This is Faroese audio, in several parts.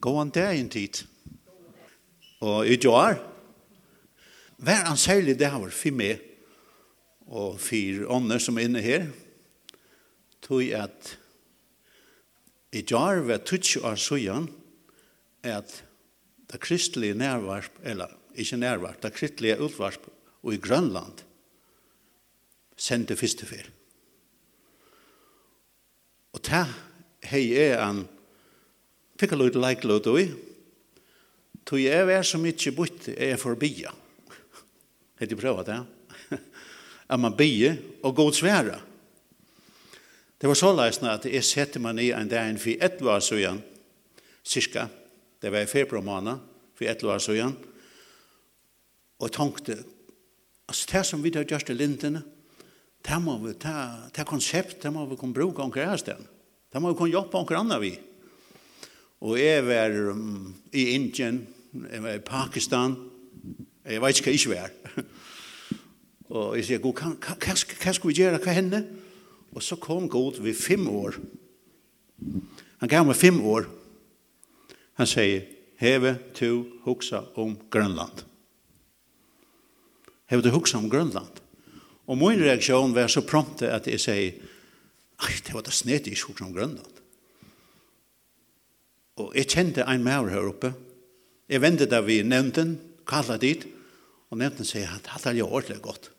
Gåan det en tid. Og i år, hver han særlig det har for meg, og for ånder som er inne her, tog at i år var tutsi år søyan, at det kristelige nærvarp, eller ikke nærvarp, det kristelige utvarp, og i Grønland, sendte første fyr. Og det hei er en fikk lov til leik lúd ui. Tog jeg er så mykje butt er for bia. forbia. Hette prøvd det? At man bia og god svære. Det var så leisende at jeg sette meg i en dag en fi et var søyan, cirka, det var i februar måned, for et var søyan, og tenkte, altså det som vi har gjort i lintene, det må vi, det konsept, det må vi kunne bruke omkring her stedet. Det må vi kunne jobbe omkring andre vi. Og jeg var um, i Indien, jeg var i Pakistan, jeg vet ikke hva jeg var. og jeg sier, god, hva skal vi gjøre, hva henne? Og så kom god ved fem år. Han gav meg fem år. Han sier, heve to huksa om Grønland. Heve to huksa om Grønland. Og min reaksjon var så prompte at jeg sier, Ai, det var det snedet jeg huksa om Grønland. Og jeg kjente en maur her oppe. Jeg vendte da vi nevnten, kallet dit, og nevnten sier at hatt er jo ordentlig godt.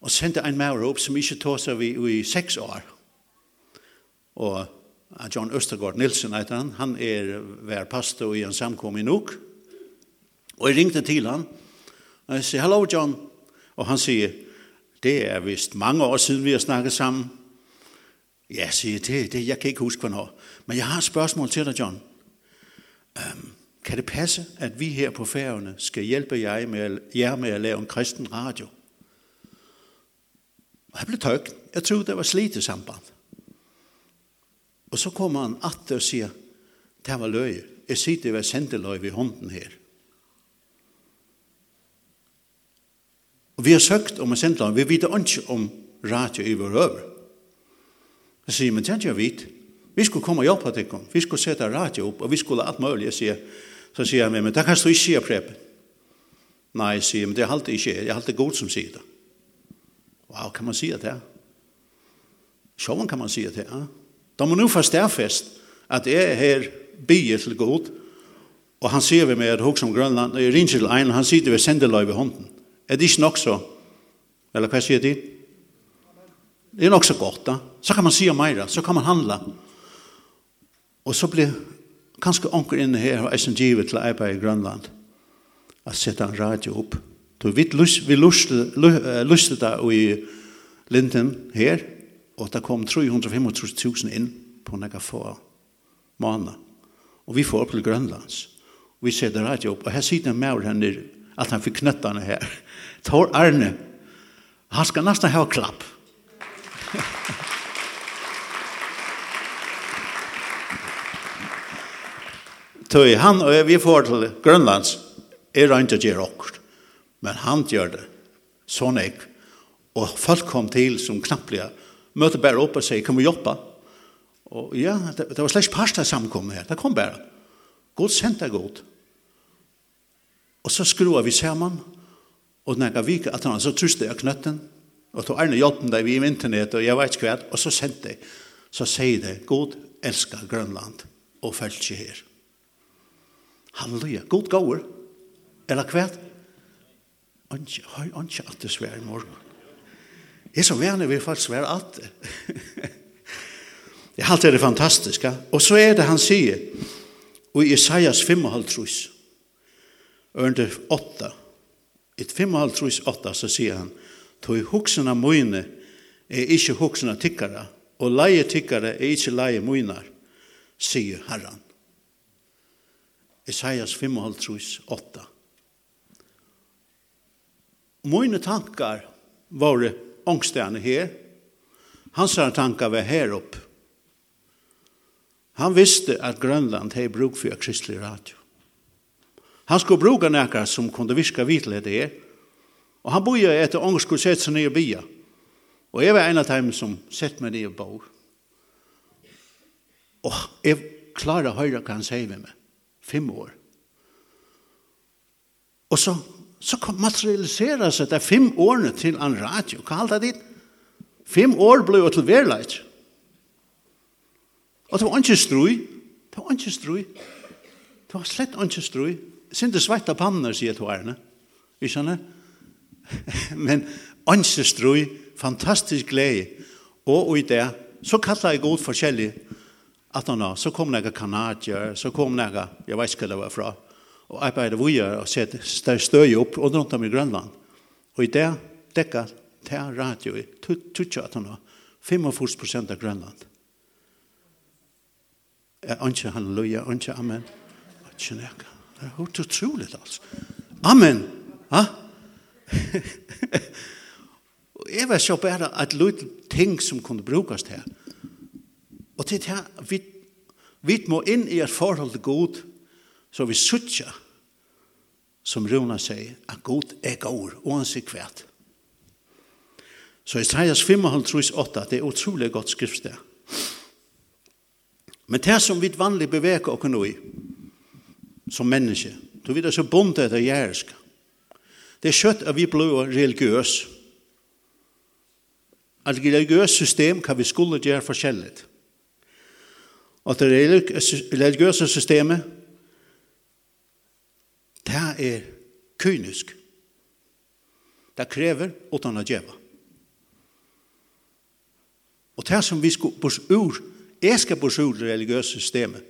Og sendte en maur opp som ikke tog seg vi i seks år. Og John Østergaard Nilsen heter han, han er vær pastor i en samkom i Nuk. Og jeg ringte til han, og jeg sier, hallo John. Og han sier, det er vist mange år siden vi har snakket sammen. Ja, siger det, det, jeg kan ikke huske, hvornår. Men jeg har et spørgsmål til dig, John. Øhm, kan det passe, at vi her på færgerne skal hjælpe jer med, jer med at lave en kristen radio? Og jeg blev tøgt. Jeg troede, det var slite samband. Og så kommer han atter og siger, det var løje. Jeg siger, det var sendeløje ved hånden her. Og vi har søgt om en sendeløje. Vi vet ikke om radio i vår øvre. Jeg sier, men tenk jeg vidt. Vi skulle komme og hjelpe deg. Vi skulle sette radio opp, og vi skulle alt mulig. Jeg Sier. Så sier han, men det kan du ikke si, Preben. Nei, jeg sier, men det er alltid ikke. Det er alltid god som sier det. Wow, kan man si det? Sjåen kan man si det, ja. Da må nu få stærfest at jeg er her bygge til god, og han sier vi med et hos om Grønland, og jeg ringer til en, han sier det ved sendeløy ved hånden. Er det ikke nok så? Eller hva sier de? Det er nok så godt, da så kan man si meira, så kan man handla. Og så blir kanskje onker inne her og eisen givet til arbeid i Grønland at sette en radio opp. Så vi, lust, vi lustet det i Linden her, og det kom 335.000 inn på nekka få måneder. Og vi får opp til Grønlands. Og vi setter radio opp, og her sitter en maur henne at han fikk knøttene her. Tor Arne, han skal nesten ha klapp. Tøy han og vi får til Grønlands er han ikke gjør okkur. Men han gjør det. Sånn jeg. Og folk kom til som knapplige. Møter bare opp og sier, kan vi jobba? Og ja, det, det var slags parsta samkommet her. Det kom bare. God sendte er god. Og så skruar vi sammen. Og når jeg viker at han så truste jeg knøtten. Og tog Arne hjelpen deg vi i internet og jeg vet ikke hva. Og så sendte jeg. Så sier det, god elsker Grønland og følger her. Halleluja. God gåur. Eller kvært? Anki, høy, anki at det svær i morgen. Jeg så vene vil faktisk svær at det. Jeg halte det fantastisk. Ja? Og så er det han sier, og i Isaias 55, trus, ørende 8, i 55, trus 8, så sier han, Toi huksena møyne er ikkje huksena tikkere, og leie tikkere er ikke leie møyner, sier Herren. Isaias 55, 8. Mine tankar var ångstene her. Hans tankar var her opp. Han visste at Grønland hei bruk for kristelig radio. Han skulle bruka nekar som kunde viska vitlet det er, og han boja etter ångst skulle sette seg ned og bia. Og jeg var en av dem som sett meg ned og bo. Og jeg klarer å høre hva han sier med meg fem år. Og så, så kom materialisera seg det fem årene til en radio. Hva alt er dit? Fem år ble jo til verleit. Og det var ikke strøy. Det var ikke strøy. Det var slett ikke strøy. Sinte svett av pannene, sier to ærene. Vi skjønner. Men ikke strøy, fantastisk glede. Og i det, så kallet jeg god forskjellig at han så kom några kanadier, så kom några, jeg vet ikke hva det var från, och arbeidde vi gör og sett støy opp og rundt om i Grønland. Og i det täcka til radio i tutsa at han har 45 prosent av Grønland. Jeg ønsker halleluja, ønsker amen. Ønsker näka. Det er hørt utrolig, altså. Amen. Ha? Jeg var så bare et liten ting som kunne brukes til Og til det vi, vi må inn i et forhold til god, så vi suttja, som Rona sier, at god er gaur, og han sier kvært. Så Isaias 5,8, det er utrolig godt skriftsted. Men det som vi vanlig beveger oss nå i, som menneske, då vi er så bonde etter jærsk. Det er kjøtt at vi blir religiøs. Et religiøs system kan vi skulle gjøre forskjellig og det religiøse systemet, det er kynisk. Det krever uten å djeva. Og det som vi skal bors ur, jeg skal bors ur det religiøse systemet,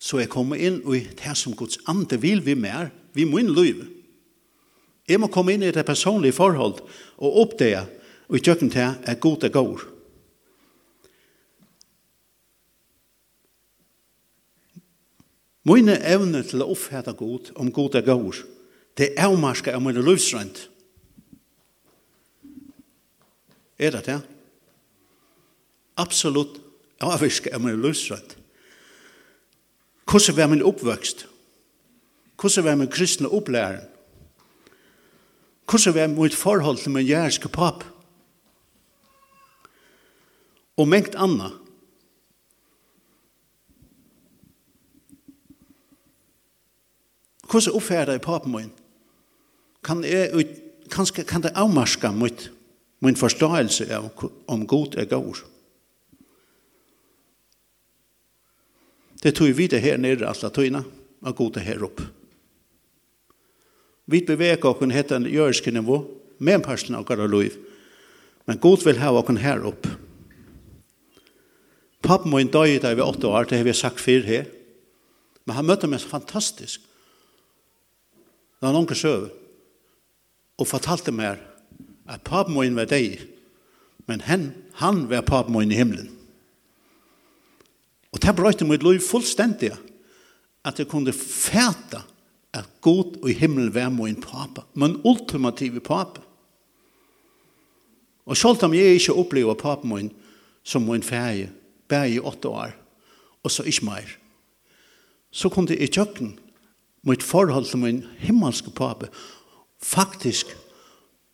så jeg kommer inn i det som Guds ande vil vi mer, vi må inn liv. Jeg må komme inn i det personlige forhold og oppdage og i tjøkken til at Gud er god. Mine evne til å oppfæta god, om god er god, det er avmarska av mine livsrønt. Er det det? Absolutt avvirska av mine livsrønt. Hvordan var min oppvøkst? Hvordan var min kristne opplæren? Hvordan var mitt forhold til min jæreske pap? Og mengt anna. Hvordan oppfører jeg papen min? Kan, jeg, kan, kan det avmarske mitt, min forståelse av om god er god? Det tog vi det her nere altså tøyene, og god er her opp. Vi beveger oss hette en jøriske nivå, med en person av gara liv. Men god vil ha oss her opp. Pappen min døg da vi åtte år, det har vi sagt før her. Men han møtte meg fantastisk. Det var noen søv, og fortalte meg at papemoen var deg, men han, han var papemoen i himmelen. Og det brøyte mitt liv fullstendig, at jeg kunne fæta at god og i himmelen var min papa, men ultimative papa. Og selv om jeg ikke opplever papemoen som min ferie, bare i åtte år, og så ikke mer, så kunne jeg i mitt forhold til min himmelske pape faktisk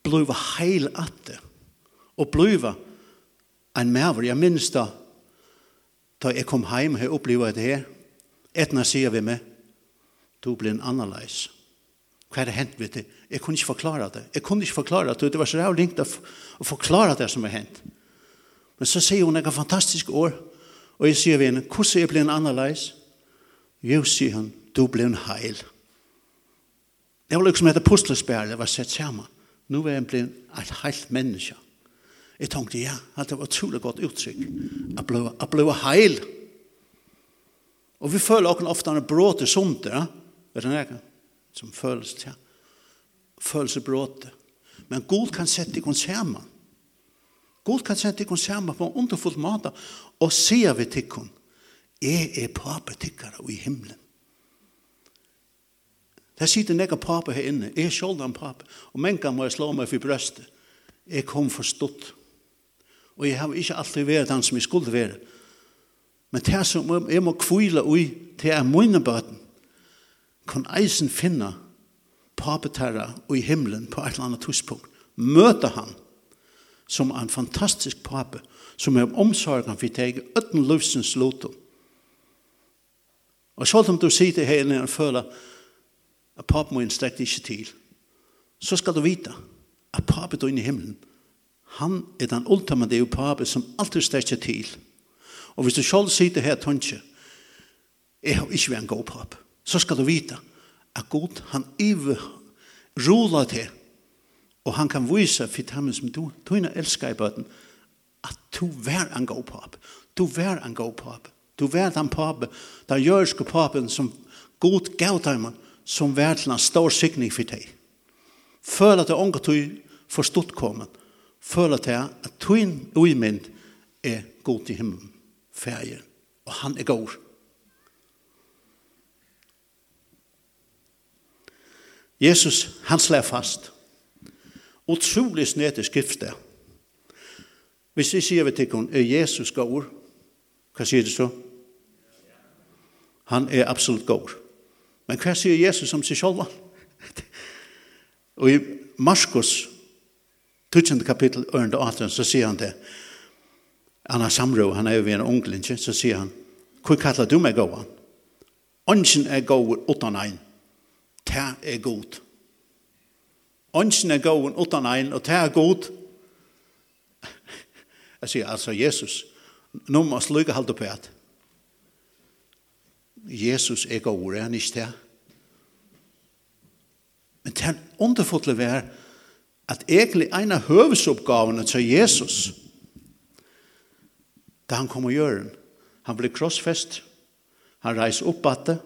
blive heil atte og blive en maver. Jeg minns da da jeg kom heim og opplevde det her. Etna sier vi meg du blir en annerleis hva er det hent vet du jeg kunne ikke forklare det. Jeg kunne ikke forklare det. Det var så rævlig å forklare det som er hent men så sier hun et fantastisk år. Og jeg sier vi henne hvordan jeg blir en annerleis jo sier hun du blev en heil. Det var liksom et puslespærre, det var sett sammen. Nu var jeg blitt et heilt menneske. Jeg tenkte, ja, at det var utrolig godt uttrykk. Jeg ble, jeg ble heil. Og vi føler også ofte en bråte sånt, ja? vet du hva? Som føles til. Ja. Følelse bråte. Men Gud kan sette ikon sammen. Gud kan sette ikon sammen på en underfull måte og sier vi tikkun, jeg er pape tikkara i himmelen. Det sitter nekka pape her inne. Jeg er sjolda en pape. Og menka må jeg slå meg for brøstet. Jeg kom forstått. Og jeg har ikke alltid vært han som jeg skulle være. Men det som jeg må kvile ui til er mine bøten kan eisen finne papeterra og i himmelen på et eller annet tidspunkt. Møte han som en fantastisk pape som er omsorgen for deg uten løvsens lotum. Og selv om du sitter her inne og føler at pappa må slett ikke til, så skal du vite at pappa er inne i himmelen. Han er den ultimative pappa som alltid strekker til. Og hvis du selv sitter her, tønse, jeg har ikke vært en god pappa, så skal du vite at Gud, han iver rola til, og han kan vise for dem som du, du er elsker i bøten, at du vær en god pappa. Du vær en god pappa. Du vær den pappa, den jørske pappen som Gud gav dem, som vær til en stor sikning for deg. Føl at det unge tog forstått kommet. Føl at det at tøyen uimind er god til himmelen, ferien, og han er god. Jesus, han slår fast. Utrolig snedet skriftet. Hvis vi sier vi til henne, er Jesus god? Hva sier du så? Han er absolutt god. Men hva sier Jesus om seg selv? og i Marskos 12. kapittel 18 så sier han det. Han har samrå, han er jo ved en ungling, så sier han, hva kallar du meg gåan? Ønsken er gåan utan ein, ta er god. Ønsken er gåan uten en, og ta er god. Jeg sier altså Jesus, nå må jeg slukke halte på at Jesus er god, er han ikke det? Men det er underfullt å være at egentlig en av høvesoppgavene til Jesus, da han kom og gjør den, han ble krossfest, han reis opp at det,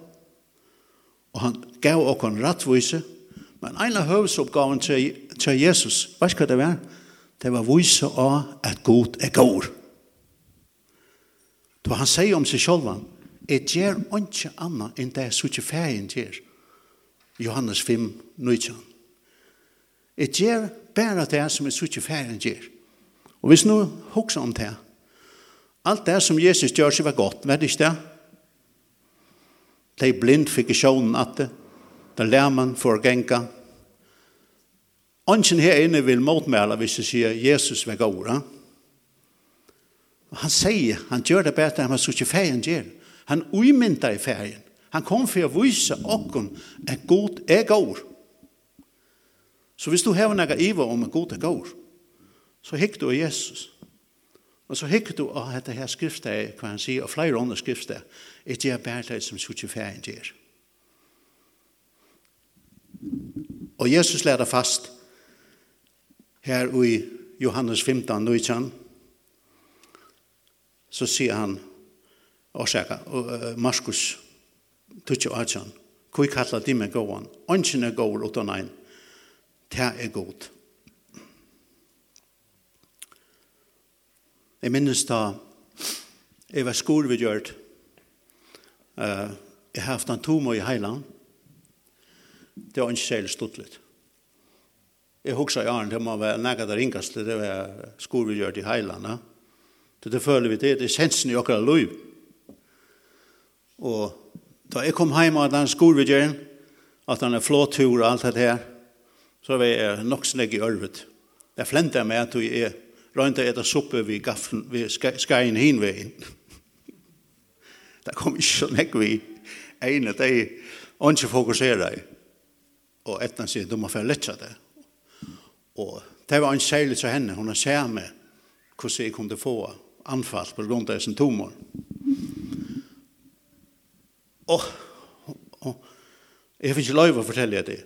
og han gav okon rattvise, men en av høvesoppgaven til, til Jesus, hva skal det være? Det var vise av at god er god. Da han sier om seg selv, Jeg gjør ikke annet enn det som ikke ferien gjør. Johannes 5, 19. Jeg gjør bare det som er ikke ferien gjør. Og hvis nå hokser om det, alt det som Jesus gjør seg var godt, vet det ikke det? De blind fikk i sjånen at det, de lærmen får genka. Ønsken her inne vil motmæle hvis jeg sier Jesus var god. Han sier, han gjør det bedre enn han var ikke ferien gjør. Han uimynda i ferien. Han kom for å vise okken at god er god. Så hvis du har noe iver om at god er god, så hikk du av Jesus. Og så hikk du av dette her skriftet, hva han sier, og flere andre skriftet, et jeg bærer som sutt i ferien gjør. Og Jesus lærer fast her i Johannes 15, 19, så sier han, orsaka, Markus, tutsi og atjan, kui kalla di me gåan, ongen er gåur utan ein, ta er god. Jeg minnes da, jeg var skolvidgjørt, uh, jeg har haft en tomo i heiland, det var ikke særlig stått litt. Jeg husker i Arne, det må være nægget der ringast, det var skor vi skolvidgjørt i heiland, ja. Det føler vi det, det er sensen i okra liv. Og da jeg kom hjem av den skolvedgjeren, at han er flåtur og alt det her, så var jeg nok snegg i ørvet. Jeg flente meg at jeg røynte etter suppe ved, gaffen, ved skajen hinveien. Det kom ikke så nekk vi ene, det er ikke fokusere i. Og etter sier, du må få lette det. Og det var en særlig til henne, hun har sett meg hvordan jeg kunne få anfall på grunn av sin tumor. Og Og jeg fikk ikke lov å fortelle det.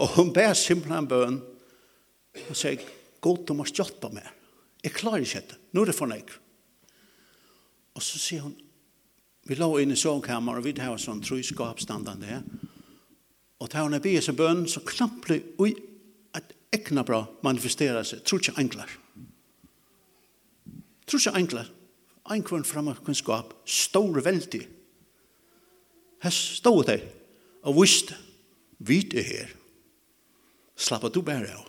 Og hun ber simpelthen bøn, og sier, god, du må stjått meg. Jeg klarer ikke dette, nå er det for meg. Og så sier hun, vi lå inne i sovkammer og vi har sånn truskapstandende her. Og da hun er bygget seg bøn, så knappelig, ui, at ekna bra manifesterer seg, tror ikke enklere. Tror ikke enklere ein kvann framakunskap, stor veldig. Her stod de og visste, vit er her. Slappa du bare av.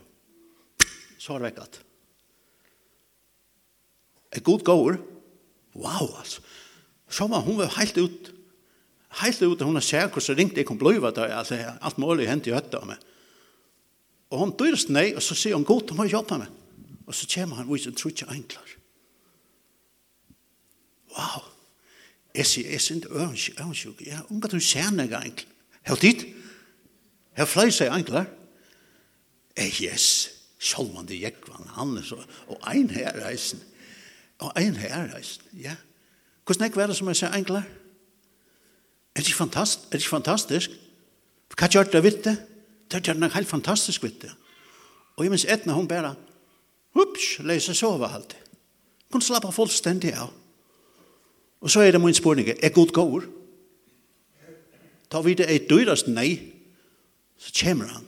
Så har det vekkat. Er god gåur, wow, altså. Så var hun var helt ut, helt ut, hun har sett hvordan ringte jeg kom bliva da, altså, alt mulig hent i høtta av meg. Og hun dyrst nei, og så sier hun, god, du må jobba med. Og så kommer han, og så tror ikke enklar wow, jeg sier, jeg sier ikke ørensjuk, jeg har unga du ser nega egentlig. Hva tid? Hva fløy seg egentlig? Eh, yes, sjolvande jekvann, han er så, og ein her reisen, og ein her reisen, ja. Hvordan er det som jeg sier egentlig? Er det fantastisk? Er det fantastisk? Hva gjør det vidt det? Det gjør det helt fantastisk vidt det. Og jeg minns etna hun bare, hups, leser sove alt. Hun slapper fullstendig av. Og så er det min spørning, er god gaur? Ta vi det er dyrast nei, så kommer han.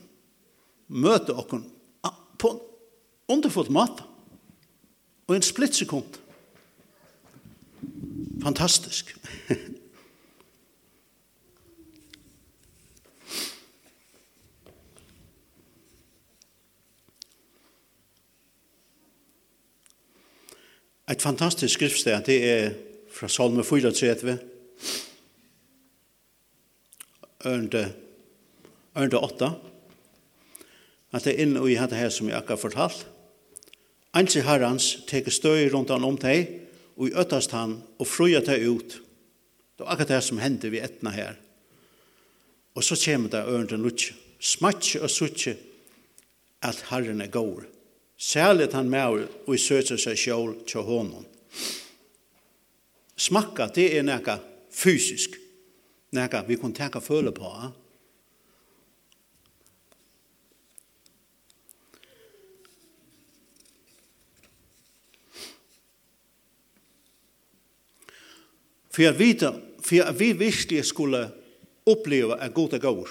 Møter okken på en underfullt mat. Og en splitt sekund. Fantastisk. Et fantastisk skriftsted, det er fra Salme 34, ørende, ørende 8, at det er inne i dette her som jeg akkurat fortalt. Ansi herrans teker støy rundt han om deg, og i øttast han, og fruja deg ut. Det er akkurat det som hendte vi etna her. Og så kommer det ørende lutsje. Smatje og suttje at herren er gård. Særligt han med og i søter seg sjål til hånden. Smakka, det er nekka fysisk. Nekka vi kan tenka føle på. For jeg vet, for at vi virkelig skulle oppleve at god er god,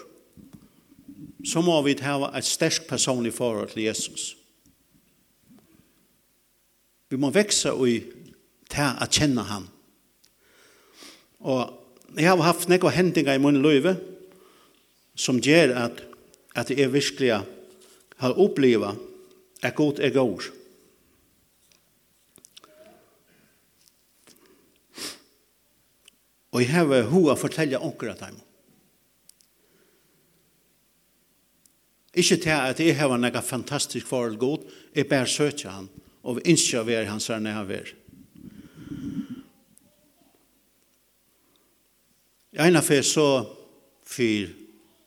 så må vi ha et sterk person i forhold til Jesus. Vi må vekse og ta å kjenne ham. Og jeg har haft nekva hendingar i min løyve som gjør at, at jeg virkelig har oppleva at god er god. Og jeg har hoa fortelle akkurat dem. Ikke til at jeg har nekka fantastisk forhold god, jeg bare søker han, og vi innskjer vi er hans nærvær. Eina fer så fyr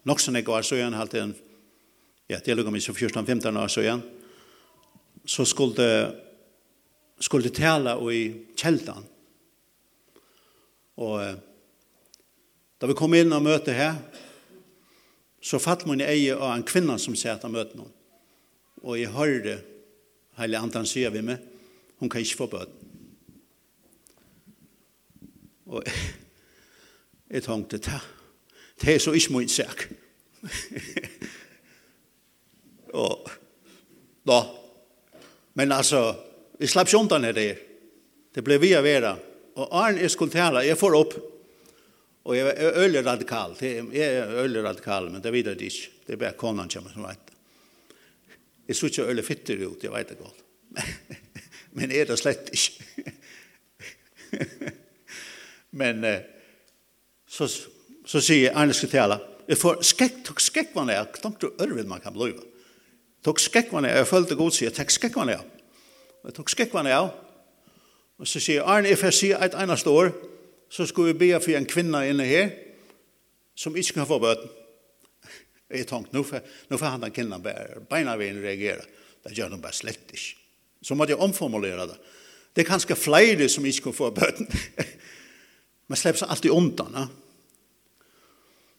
nok som jeg var så igjen, halte en, ja, det lukket meg så 14-15 år så igjen, så skulle, skulle tale i kjeldan. Og da vi kom inn og møte her, så fatt man i eie av en kvinna som sier at han møter noen. Og jeg hørte hele andan sier vi med, hun kan ikke få bøten. Og Jeg tenkte, ta, det er så ikke min sak. og, da, men altså, jeg slapp ikke under det der. Det ble vi av være. Og Arne, jeg skulle tale, jeg får opp, og jeg er øyelig radikal. Jeg er øyelig radikal, men det vet jeg ikke. Det er bare konan kommer som vet. Jeg synes ikke øyelig fitter ut, jeg vet det godt. men er det slett ikke. men, eh, så, så sier Arne Skritela, jeg får skekk, tok skekk man er, tank du ørvid man kan bliva. Tok skekk man er, jeg følte god sier, tek skekk man er. Jeg tok skekk man er, og så sier Arne, jeg får si et eneste år, så skulle vi be for en kvinne inne her, som ikke kan få bøten. Jeg tenkte, nå får, nå får han den kvinne bare, beina veien reagere. Det gjør de bare slett ikke. Så måtte jeg omformulere det. Det er kanskje flere som ikke kan få bøten. Man slipper seg alltid undan, ja.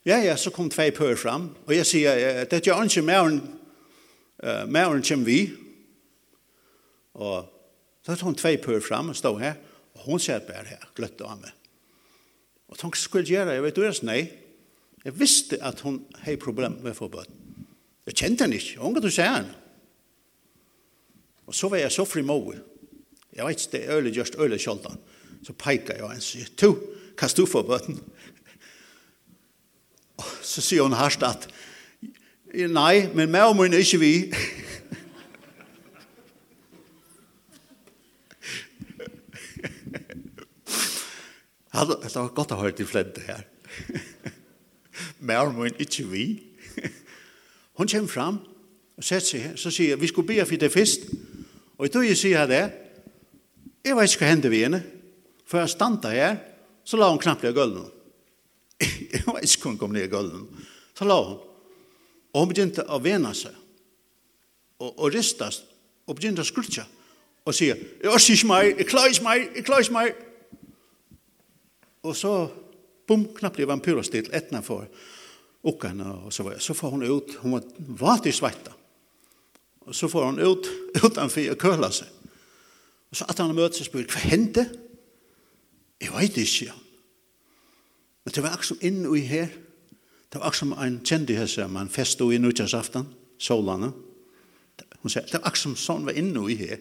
Ja, ja, så kom tvei pør fram, og jeg sier, det er ikke mer enn mæren, mæren kjem vi, og så tog hun tvei pør fram og stod her, og hun sier bare her, gløtte av meg. Og tanken skulle gjøre, jeg vet du er nei, jeg visste at hun har problem med å få forbød. Jeg kjente henne ikke, hun kan du se henne. Og så var jeg så fri mål. Jeg vet ikke, det er øyelig gjørst øyelig kjoldan. Så peika jeg og han sier, to, kan du få bøten? Så sier hun hardt at Nei, men meg og min er ikke vi. Det var godt å høre til flente her. Meg og min er ikke vi. Hun kommer fram og setter seg her. Så sier jeg, vi skulle be for det først. Og jeg tror jeg sier det. Jeg vet ikke hva hender vi henne. For jeg standa her, så la hun knappt i gulvet var ikke kun kom ned i gulven. Så la hun. Og hun begynte å vene seg. Og, og ristes. Og begynte å skrutja. Og sier, jeg orsi ikke meg, jeg klarer ikke meg, jeg klarer ikke meg. Og så, bum, knappt i vampyrer stilt etna for ukkene og så var. Så får hun ut, hun var vant i svetta. Og så får hun ut, utanfor å køle seg. Og så at han møter seg spør, hva hendte? Jeg vet ikke, ja. Men det var akkur som inn i her, det var akkur som en kjendi her som man festo i nutjasaftan, solane. Hun sier, det var akkur som sånn var inne i her.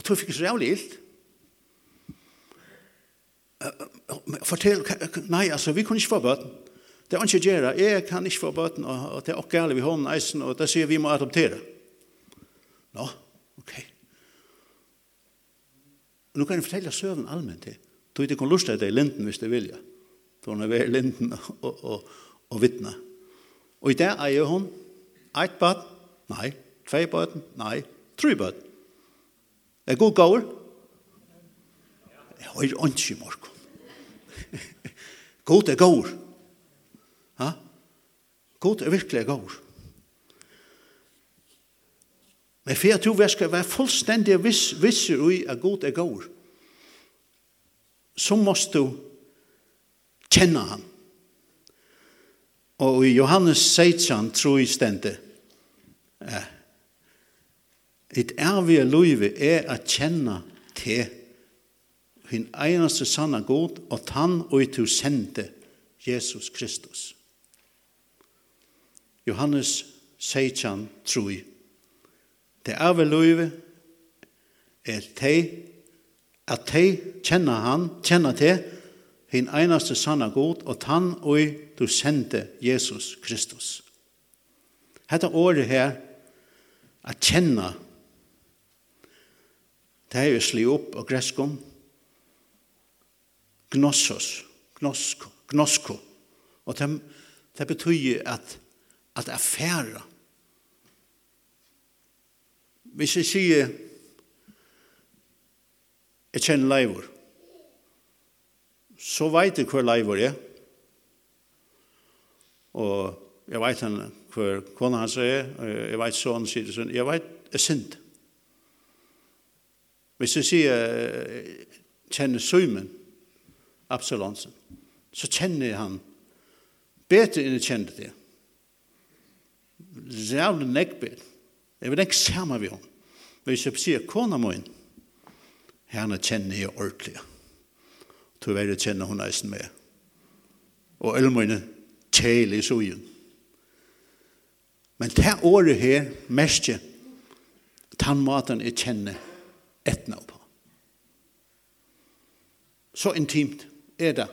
Og tog fikk så jævlig ilt. Fortell, nei, altså, vi kunne ikke få bøten. Det er ikke gjøre, jeg kan ikke få bøten, og det er også gale vi hånden eisen, og det sier vi må adoptere. Nå, ok. Nå kan jeg fortelle søvn allmenn til. Du vet, jeg kan lusta det i linden hvis du vilja. Ja Da hun er ved linden og, og, og vittne. Og i det eier hun eit bad, nei, tvei bad, nei, tre bad. Er god gaur? Jeg har ikke morgen. God er gaur. Ha? God er virkelig gaur. Men for jeg tror vi skal være fullstendig viss, visser i at God er gaur, så måste du kjenne han. Og i Johannes 16 tror jeg stendte eh, Et ærvige løyve er at kjenne til hun eneste sanna god og tann og i to sende Jesus Kristus. Johannes 16 tror jeg. Det er vel løyve er te, at te kjenner han, kjenner til hin einaste sanna god, og tann og du sende Jesus Kristus. Hetta året her, at kjenna, det er jo sli opp og greskom, gnossos, gnosko, gnosko, og det, det betyr at, at affæra. Hvis jeg sier, jeg kjenner leivor, så vet jeg hver leivor er. Og jeg vet henne hver kona hans er, og jeg vet sånn, sier det sånn, jeg vet, jeg synd. Hvis jeg sier, kjenner Søymen, Absalonsen, så kjenner han bedre enn jeg kjenner det. Det er. Jeg vil ikke sammen med henne. Hvis jeg sier, kona må inn, henne kjenner jeg ordentlig. Ja så var det kjenne hun eisen med. Og elmøyne tjele i sojen. Men det året her, merke, tannmaten jeg kjenner etna på. Så intimt er det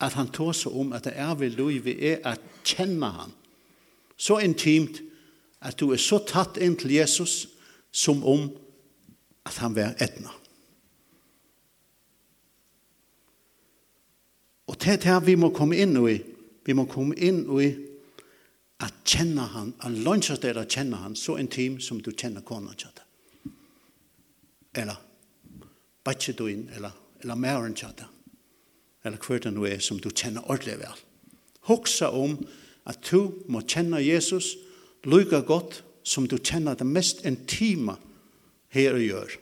at han tog seg om at det er vel vi er at kjenne han. Så intimt at du er så tatt inn til Jesus som om at han var etna. Og det er det vi må komme inn i. Vi må komme inn i at kjenne han, at lønner det å kjenne han så intim som du kjenner kona til det. Eller bare du inn, eller, eller mæren til det. Eller hva det nå er som du kjenner ordentlig vel. Hoksa om at du må kjenne Jesus lykke godt som du kjenner det mest intima her og gjør.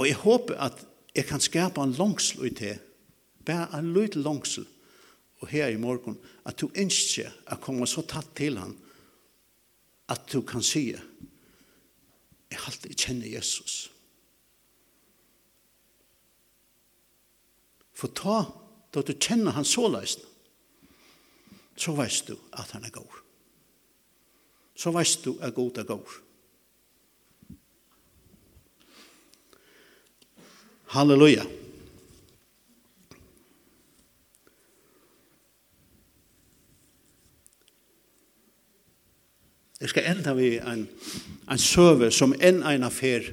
Og jeg håper at jeg kan skapa en langslo til bare en liten langsel, og her i morgen, at du ønsker å komme så tatt til han, at du kan si, jeg alltid kjenner Jesus. For ta, da du kjenner han så leisen, så veist du at han er god. Så veist du at god er god. Halleluja. Halleluja. Jeg skal enda vi en, en søve som en en affær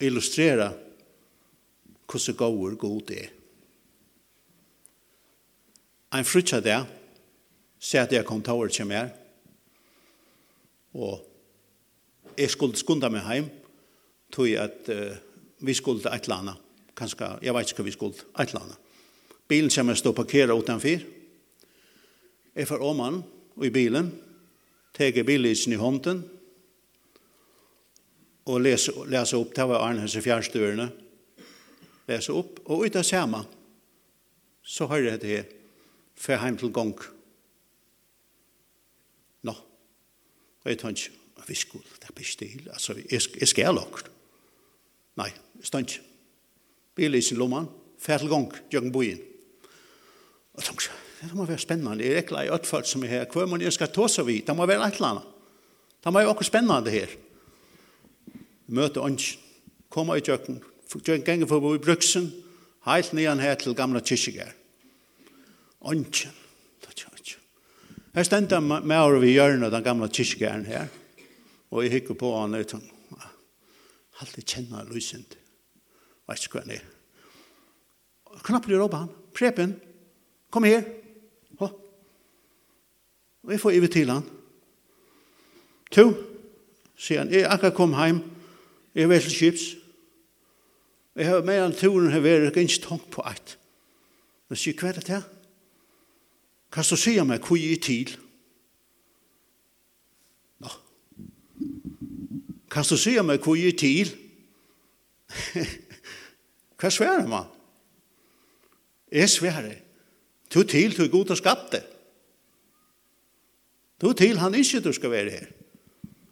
illustrerer hvordan gåur god er. En frutja der, sier at jeg kom til året som jeg og jeg skulle skunda meg heim, tog at uh, vi skulle til et eller annet, kanskje, jeg vet ikke hva vi skulle, et eller annet. Bilen kommer til å parkere utenfor, jeg får om åmannen, i bilen, teker bilisen i hånden, og leser, leser opp, det var Arne Hesse fjernstyrene, leser opp, og ut av samme, så har jeg det for hjem til gong. Nå, og jeg tenker, vi skulle, det blir stil, altså, jeg, jeg skal lukke. Nei, jeg står ikke. Bilisen lommer, fer til gong, gjør bojen. Og tenkte, det må være spennende. Det er ikke i øtfølt som er her. Hva må jeg skal ta seg vidt? Det må være et eller annet. Det må være også spennende her. Møte ånd. Komme i kjøkken. Kjøkken ganger for å bo i bruksen. Helt nyan her til gamle kyrkjegær. Ånd. Her stendte jeg med over ved hjørnet den gamle kyrkjegæren her. Og jeg hikker på han og tenkte, Halte kjenner lysent. Vet ikke hva han er. Knapp blir råpa han. Preben, kom her. Og jeg får ivet til han. To, sier han, jeg akkurat kom heim, jeg er til kjips. Jeg har med han turen her vært, ganske tungt på eit. Men sier, hva er det her? Hva skal du si om meg, hvor jeg er til? Nå. Hva skal du si om meg, hvor jeg er til? hva sverer man? Jeg sverer. Tu til, tu er god og skapte. Du til han ikke du skal være her.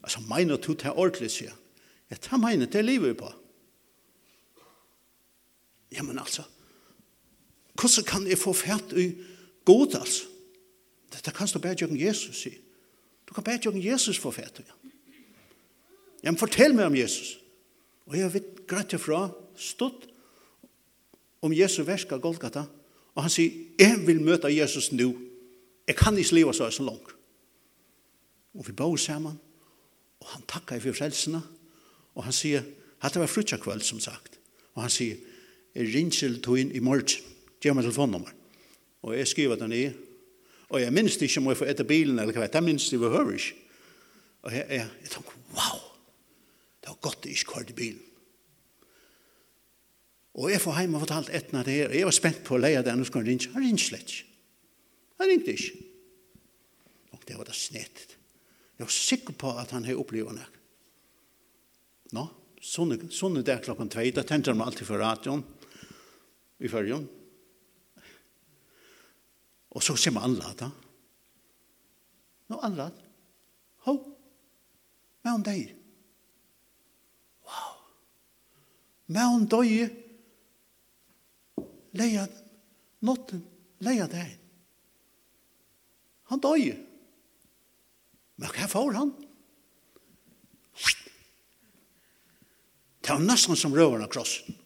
Altså, mener du til ordentlig, sier han. Ja, tar mener til livet på. Ja, men altså, hvordan kan jeg få fært i god, altså? Dette kan du bare gjøre Jesus, sier. Du kan bare gjøre Jesus få fært i. Ja, men fortell meg om Jesus. Og jeg vet greit herfra, stått om Jesu versk av Golgata, og han sier, jeg vil møte Jesus nå. Jeg kan ikke leve så langt og vi bor sammen, og han takker for frelsene, og han sier, hatt det var frutja kveld, som sagt, og han sier, jeg rinsel tog inn i morgen, gjør meg telefonnummer, og jeg skriver den i, og jeg minns ikke om jeg får etter bilen, eller hva, jeg minns det var ikke, og jeg, jeg, jeg tenker, wow, det var godt det ikke kvart i bilen, Og jeg får hjem og fortalt etna det her. Jeg var spent på å leie det, nå skal han ringe. Han ringte slett ikke. Han ringte ikke. Og det var det snettet. Jeg var sikker på at han har opplevd det. Nå, sånn er det klokken tvei, da tenkte han alltid for radioen i førjen. Og så kommer alle da. Nå, alle da. Hå, med om deg. Wow. Med om deg. Leia, notten, leia deg. Han døg. Han døg. Men hva får han? Det var nesten som røver av krossen.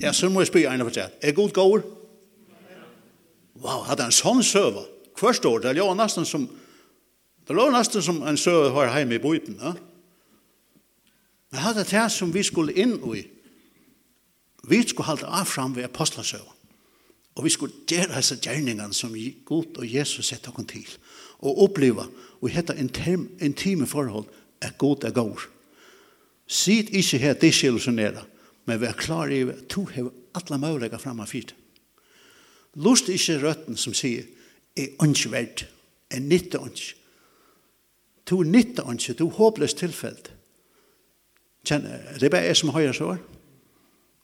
Jeg så må jeg spy en av seg. Er god gård? Wow, hadde han sånn søve? Først år, det var nesten som, det var nesten som en søve var hjemme i bøyden. Ja? Men hadde det som vi skulle inn i, vi skulle halda av fram ved apostlasøva. Og vi skulle gjøre disse gjerningene som Gud og Jesus sette oss til. Og oppleve, og hette intime forhold, at Gud er god. Sitt ikke her det skjer oss desillusionere, men vi er klar i at du har alle muligheter fremme av fyrt. Lust ikke røtten som sier, er ikke verdt, er nytte ikke. Du er nytte ikke, du er håpløst tilfelt. Kjenner, det er bare jeg som høyre så.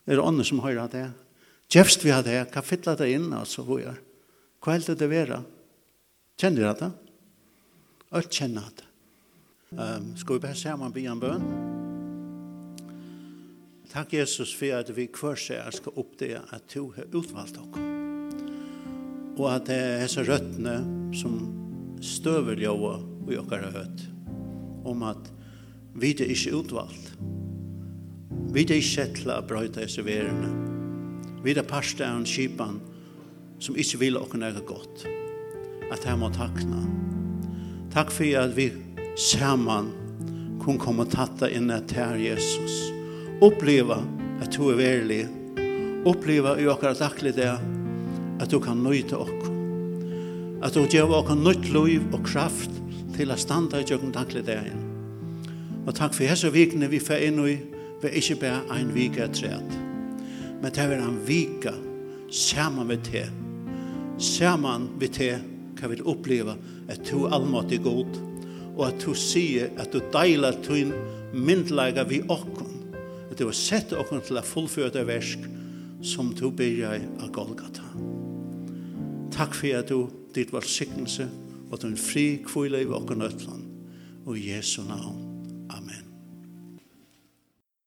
Er det andre som høyre at det er? Gjefst vi hadde her, hva fytla det inn, altså, hvor er? Hva heldt det være? Kjenner dere det? Alt kjenner det. Um, skal vi bare se om han blir en bøn? Takk Jesus for at vi hver seg skal oppdage at du har utvalgt dere. Og at det er disse røttene som støver ljøa og dere har hørt om at vi er ikke utvalgt. Vi er ikke sett til å brøyte disse verene vi er parste av en kipan som ikke vil åkne er godt. At jeg må takna. Takk for at vi saman kun komme tatta inn et her Jesus. Oppleva at du er verlig. Oppleva i åkker at akkurat det at du kan nøyta åkker. At du gjør åkker nytt liv og kraft til å standa i jøkken takle det igjen. Og takk for hese vikene vi får inn i, vi ikke bare en vik er træt men det er en vika saman med te. Saman med te kan vi oppleva at du er allmåttig god, og at du sier at du deilar tun myndlaga vi okkon, at du har sett okkon til å fullføre det versk som du byrjar av Golgata. Takk for at du ditt var sikkelse, og at du en fri kvile i okkon øtland, og Jesu navn.